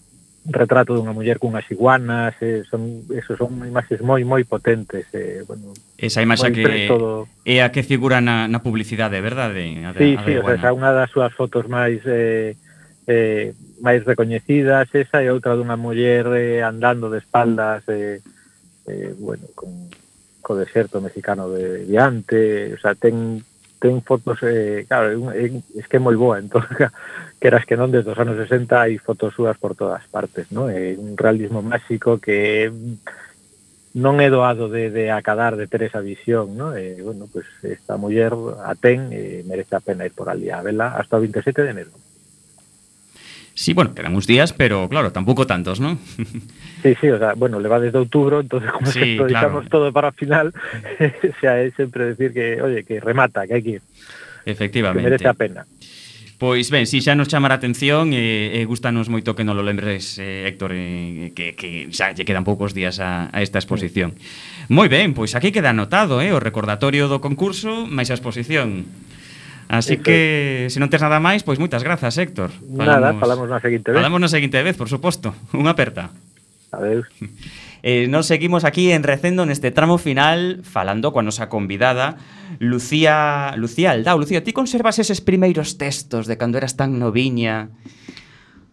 retrato dunha muller cunhas iguanas, eh, son eso son imaxes moi moi potentes, eh, bueno.
Esa imaxe que
do...
é a que figura na, na publicidade, verdade? A de,
sí,
a de
sí,
iguana.
o sea, unha das súas fotos máis eh, eh, máis recoñecidas, esa e outra dunha muller eh, andando de espaldas eh, eh, bueno, con co deserto mexicano de diante, o sea, ten ten fotos, eh, claro, es que é moi boa, entón, queras que non, desde os anos 60 hai fotos súas por todas partes, no? É un realismo máxico que non é doado de, de acadar, de ter esa visión, no? E, bueno, pues esta muller a ten, e merece a pena ir por ali a vela hasta o 27 de enero.
Sí, bueno, quedan uns días, pero claro, tampouco tantos, ¿no?
Sí, sí, o sea, bueno, le va desde outubro, entonces como
sí,
que
claro.
todo para final, o sea, é sempre decir que, oye, que remata, que hai que ir.
Efectivamente.
Que merece a pena.
Pois ben, si xa nos chamar a atención e, eh, e gustanos moito que non lo lembres, eh, Héctor, eh, que, que xa lle quedan poucos días a, a esta exposición. Sí. Moi ben, pois aquí queda anotado eh, o recordatorio do concurso máis a exposición. Así que, se non tes nada máis, pois moitas grazas, Héctor.
Falamos, nada, falamos na seguinte vez.
Falamos na seguinte vez, por suposto. Unha aperta.
Adeus.
Eh, nos seguimos aquí en Recendo neste tramo final falando coa nosa convidada Lucía Lucía Aldao. Lucía, ti conservas eses primeiros textos de cando eras tan noviña?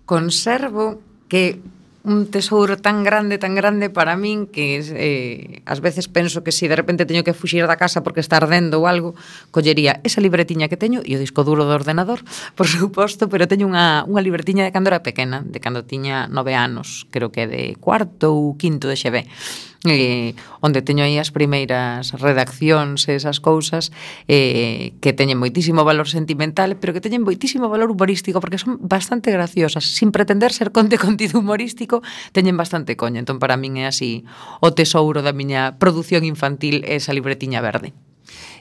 Conservo que un tesouro tan grande, tan grande para min que eh, ás veces penso que se si de repente teño que fuxir da casa porque está ardendo ou algo, collería esa libretiña que teño e o disco duro do ordenador, por suposto, pero teño unha, unha libretiña de cando era pequena, de cando tiña nove anos, creo que de cuarto ou quinto de xeve eh, onde teño aí as primeiras redaccións e esas cousas eh, que teñen moitísimo valor sentimental, pero que teñen moitísimo valor humorístico, porque son bastante graciosas. Sin pretender ser conte contido humorístico, teñen bastante coña. Entón, para min é así o tesouro da miña produción infantil esa libretiña verde.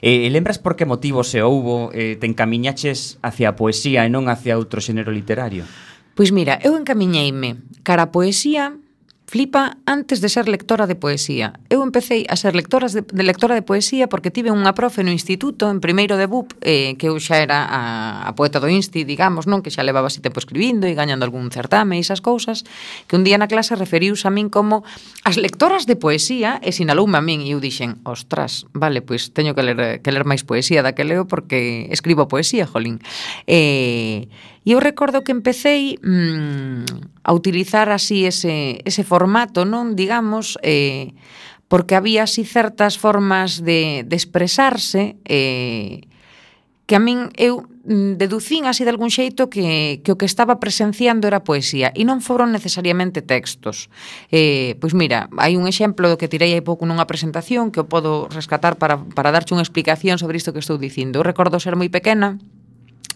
Eh, lembras por que motivo se houbo eh, te encamiñaches hacia a poesía e non hacia outro xénero literario?
Pois mira, eu encamiñeime cara a poesía flipa antes de ser lectora de poesía. Eu empecé a ser lectora de, de lectora de poesía porque tive unha profe no instituto, en primeiro de BUP, eh, que eu xa era a, a poeta do insti, digamos, non que xa levaba así tempo escribindo e gañando algún certame e esas cousas, que un día na clase referiuse a min como as lectoras de poesía e sinaloume a min e eu dixen, ostras, vale, pois teño que ler, que ler máis poesía da que leo porque escribo poesía, jolín. Eh, E eu recordo que empecéi mmm, a utilizar así ese, ese formato, non digamos, eh, porque había así certas formas de, de expresarse eh, que a min eu mm, deducín así de algún xeito que, que o que estaba presenciando era poesía e non foron necesariamente textos. Eh, pois mira, hai un exemplo do que tirei hai pouco nunha presentación que o podo rescatar para, para darche unha explicación sobre isto que estou dicindo. Eu recordo ser moi pequena,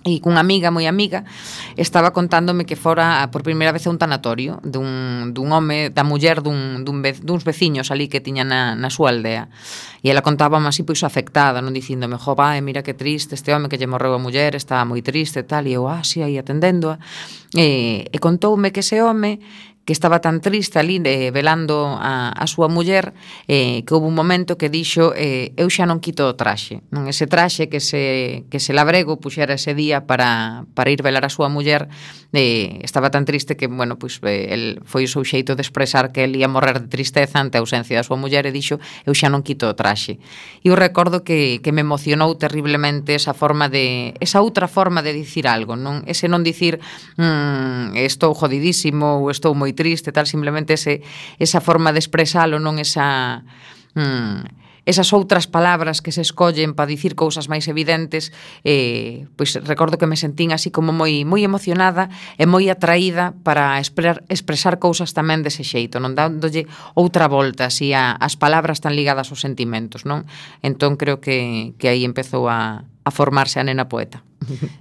E cunha amiga, moi amiga, estaba contándome que fora por primeira vez a un tanatorio dun, dun home, da muller dun, dun vez, duns veciños ali que tiña na, na súa aldea. E ela contaba así pois afectada, non dicíndome, jo, vai, eh, mira que triste este home que lle morreu a muller, estaba moi triste e tal, e eu, ah, aí atendendo E, e contoume que ese home que estaba tan triste ali eh, velando a, a súa muller eh, que houve un momento que dixo eh, eu xa non quito o traxe non ese traxe que se, que se labrego pois puxera ese día para, para ir velar a súa muller eh, estaba tan triste que bueno, pois, eh, el foi o seu xeito de expresar que el ia morrer de tristeza ante a ausencia da súa muller e dixo eu xa non quito o traxe e eu recordo que, que me emocionou terriblemente esa forma de esa outra forma de dicir algo non? Ese non dicir mm, estou jodidísimo ou estou moi triste, tal, simplemente ese, esa forma de expresalo, non esa... Mm, esas outras palabras que se escollen para dicir cousas máis evidentes, eh, pois recordo que me sentín así como moi moi emocionada e moi atraída para expresar, expresar cousas tamén dese xeito, non dándolle outra volta así a, as palabras tan ligadas aos sentimentos, non? Entón creo que, que aí empezou a, a formarse a nena poeta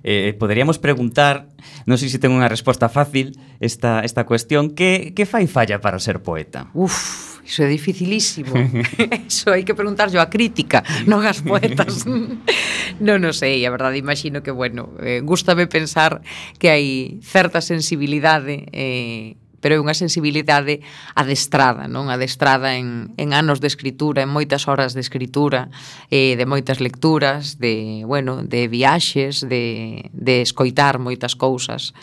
eh, eh poderíamos preguntar, non sei se ten unha resposta fácil esta, esta cuestión, que, que fai falla para ser poeta?
Uf, iso é dificilísimo. iso hai que preguntarlo a crítica, non as poetas. non o sei, a verdade, imagino que, bueno, eh, gustame pensar que hai certa sensibilidade eh, pero é unha sensibilidade adestrada, non? Adestrada en, en anos de escritura, en moitas horas de escritura, eh, de moitas lecturas, de, bueno, de viaxes, de, de escoitar moitas cousas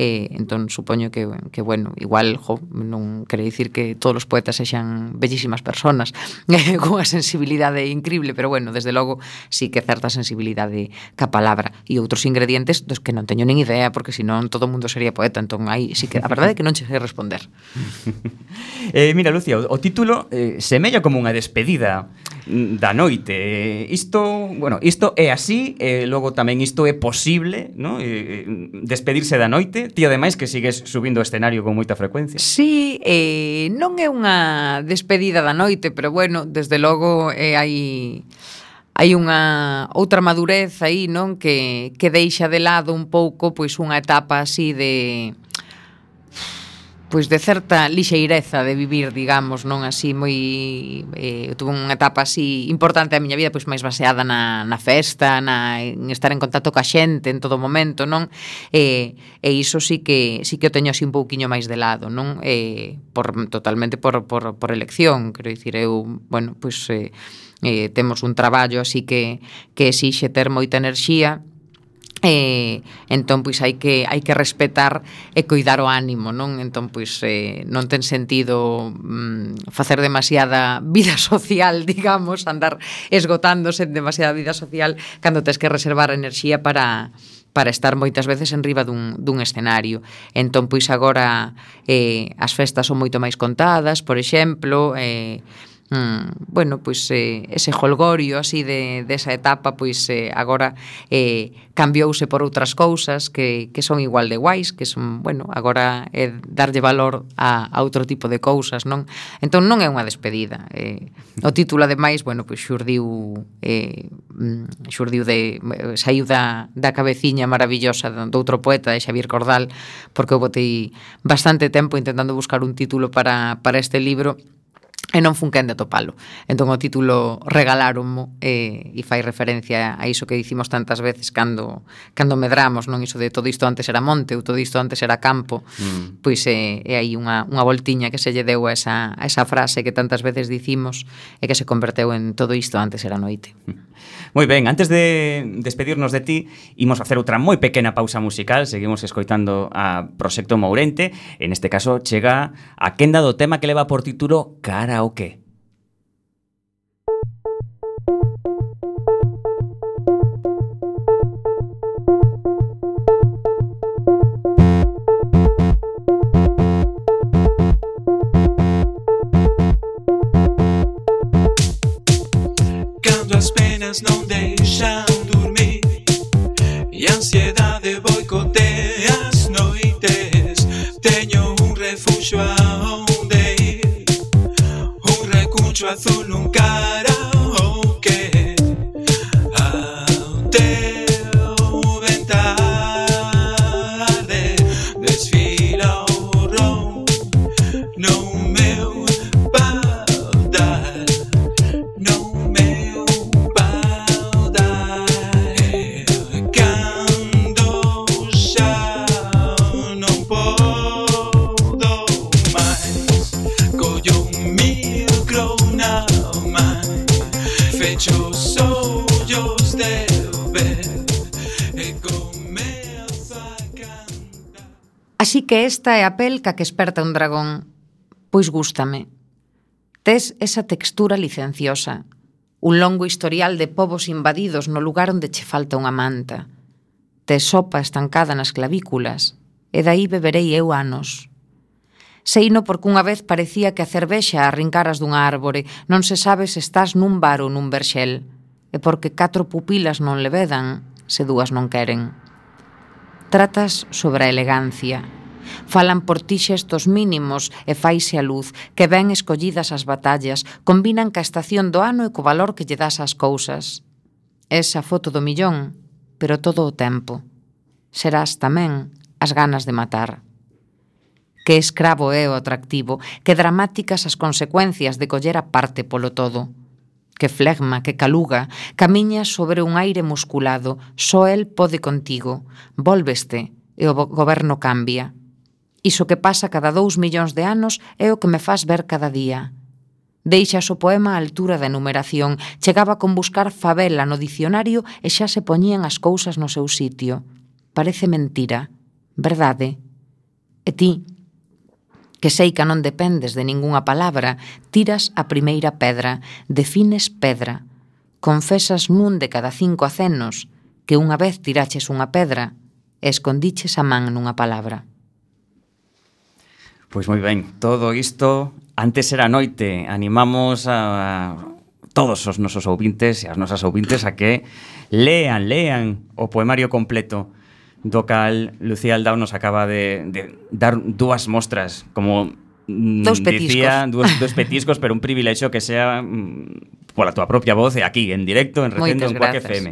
eh, entón supoño que, que bueno, igual jo, non quere dicir que todos os poetas sexan bellísimas personas eh, cunha sensibilidade increíble, pero bueno, desde logo sí que certa sensibilidade ca palabra e outros ingredientes dos que non teño nin idea porque senón todo o mundo sería poeta, entón aí sí que a verdade é que non che sei responder.
eh, mira, Lucia, o, o título eh, semella como unha despedida da noite. Eh, isto, bueno, isto é así, e logo tamén isto é posible, no? E, despedirse da noite, ti ademais que sigues subindo o escenario con moita frecuencia.
Sí, eh, non é unha despedida da noite, pero bueno, desde logo eh, hai hai unha outra madurez aí, non, que que deixa de lado un pouco pois unha etapa así de pois de certa lixeireza de vivir, digamos, non así moi eh, tuve unha etapa así importante da miña vida, pois máis baseada na, na festa, na en estar en contacto ca xente en todo momento, non? Eh, e iso sí que sí que o teño así un pouquiño máis de lado, non? Eh, por totalmente por por por elección, quero dicir, eu, bueno, pois eh, eh temos un traballo así que que exixe ter moita enerxía, Eh, entón pois hai que hai que respetar e coidar o ánimo, non? Entón pois eh, non ten sentido mm, facer demasiada vida social, digamos, andar esgotándose en demasiada vida social cando tes que reservar enerxía para para estar moitas veces en riba dun, dun escenario. Entón, pois agora eh, as festas son moito máis contadas, por exemplo, eh, Mm, bueno, pois eh, ese holgorio así de, desa de etapa pois eh, agora eh, cambiouse por outras cousas que, que son igual de guais que son, bueno, agora é eh, darlle valor a, a outro tipo de cousas non? Entón non é unha despedida eh, o título ademais, bueno, pois xurdiu eh, mm, xurdiu de saiu da, da cabeciña maravillosa do outro poeta de Xavier Cordal porque eu botei bastante tempo intentando buscar un título para, para este libro e non fun quen de atopalo. Entón o título regaláronmo eh, e fai referencia a iso que dicimos tantas veces cando cando medramos, non iso de todo isto antes era monte ou todo isto antes era campo. Mm. Pois eh, é aí unha, unha voltiña que se lle deu a esa, a esa frase que tantas veces dicimos e que se converteu en todo isto antes era noite. Mm.
Moi ben, antes de despedirnos de ti, imos facer outra moi pequena pausa musical, seguimos escoitando a Proxecto Mourente, en este caso chega a quenda do tema que leva por título Cara karaoke.
Cando as penas non de
que esta é a pelca que esperta un dragón. Pois gústame. Tes esa textura licenciosa, un longo historial de povos invadidos no lugar onde che falta unha manta. Tes sopa estancada nas clavículas, e dai beberei eu anos. Seino porque unha vez parecía que a cervexa arrincaras dunha árbore, non se sabe se estás nun bar ou nun verxel, e porque catro pupilas non le vedan, se dúas non queren. Tratas sobre a elegancia, Falan por ti xestos mínimos e faise a luz, que ben escollidas as batallas, combinan ca estación do ano e co valor que lle das ás cousas. Esa foto do millón, pero todo o tempo. Serás tamén as ganas de matar que escravo é o atractivo, que dramáticas as consecuencias de coller a parte polo todo. Que flegma, que caluga, camiña sobre un aire musculado, só el pode contigo, volveste e o goberno cambia. Iso que pasa cada dous millóns de anos é o que me faz ver cada día. Deixas o poema a altura da enumeración. Chegaba con buscar favela no dicionario e xa se poñían as cousas no seu sitio. Parece mentira. Verdade. E ti, que sei que non dependes de ningunha palabra, tiras a primeira pedra, defines pedra. Confesas nun de cada cinco acenos que unha vez tiraches unha pedra e escondiches a man nunha palabra.
Pois moi ben, todo isto antes era noite, animamos a todos os nosos ouvintes e as nosas ouvintes a que lean, lean o poemario completo do cal Lucía Aldao nos acaba de, de dar dúas mostras como Mm,
dous petiscos.
Dicía, dous, dous petiscos, pero un privilexio que sea mm, pola túa propia voz e aquí, en directo, en Recendo,
Moitas
en
Quack
FM.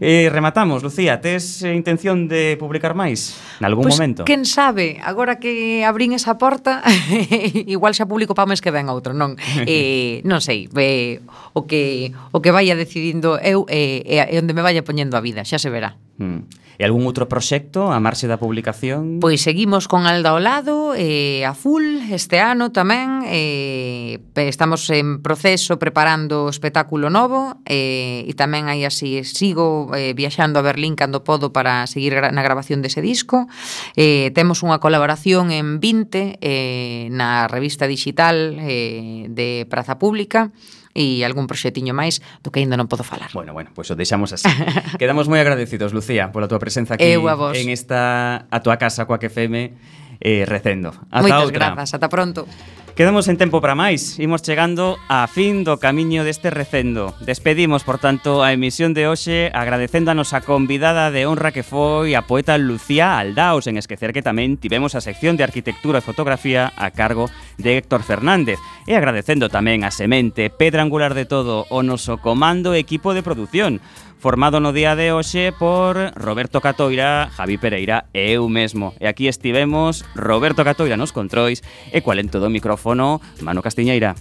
Eh, rematamos, Lucía, tes eh, intención de publicar máis? Nalgún pues,
pois
momento?
Quen sabe, agora que abrín esa porta, igual xa publico pa mes que ven outro, non? Eh, non sei, eh, o que o que vaya decidindo eu eh, e eh, eh, onde me vaya poñendo a vida, xa se verá.
Mm. E algún outro proxecto a marxe da publicación?
Pois seguimos con Alda ao lado, eh, a full este ano tamén. Eh, estamos en proceso preparando o espectáculo novo eh, e tamén aí así sigo eh, viaxando a Berlín cando podo para seguir gra na grabación dese disco. Eh, temos unha colaboración en 20 eh, na revista digital eh, de Praza Pública e algún proxetiño máis do que aínda non podo falar.
Bueno, bueno, pois pues o deixamos así. Quedamos moi agradecidos, Lucía, pola túa presenza aquí en esta a túa casa coa que feme eh, recendo. Ata
Moitas
outra.
grazas, ata pronto.
Quedamos en tempo para máis, imos chegando a fin do camiño deste recendo. Despedimos, por tanto, a emisión de hoxe agradecendo a nosa convidada de honra que foi a poeta Lucía Aldao, sen esquecer que tamén tivemos a sección de arquitectura e fotografía a cargo de Héctor Fernández. E agradecendo tamén a Semente, pedra angular de todo, o noso comando e equipo de produción formado no día de hoxe por Roberto Catoira, Javi Pereira e eu mesmo. E aquí estivemos Roberto Catoira nos controis e cualento do micrófono Mano Castiñeira.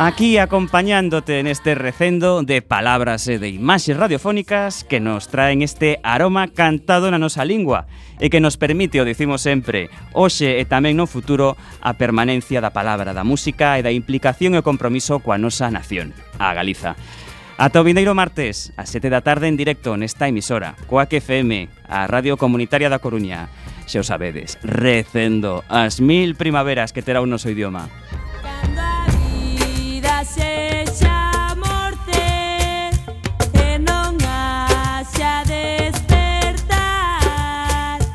Aquí acompañándote neste recendo de palabras e de imaxes radiofónicas que nos traen este aroma cantado na nosa lingua e que nos permite, o dicimos sempre, hoxe e tamén no futuro, a permanencia da palabra, da música e da implicación e o compromiso coa nosa nación, a Galiza. Ata o vindeiro martes, a 7 da tarde en directo nesta emisora, coa que FM, a Radio Comunitaria da Coruña. Se o sabedes, recendo as mil primaveras que terá o noso idioma. Cando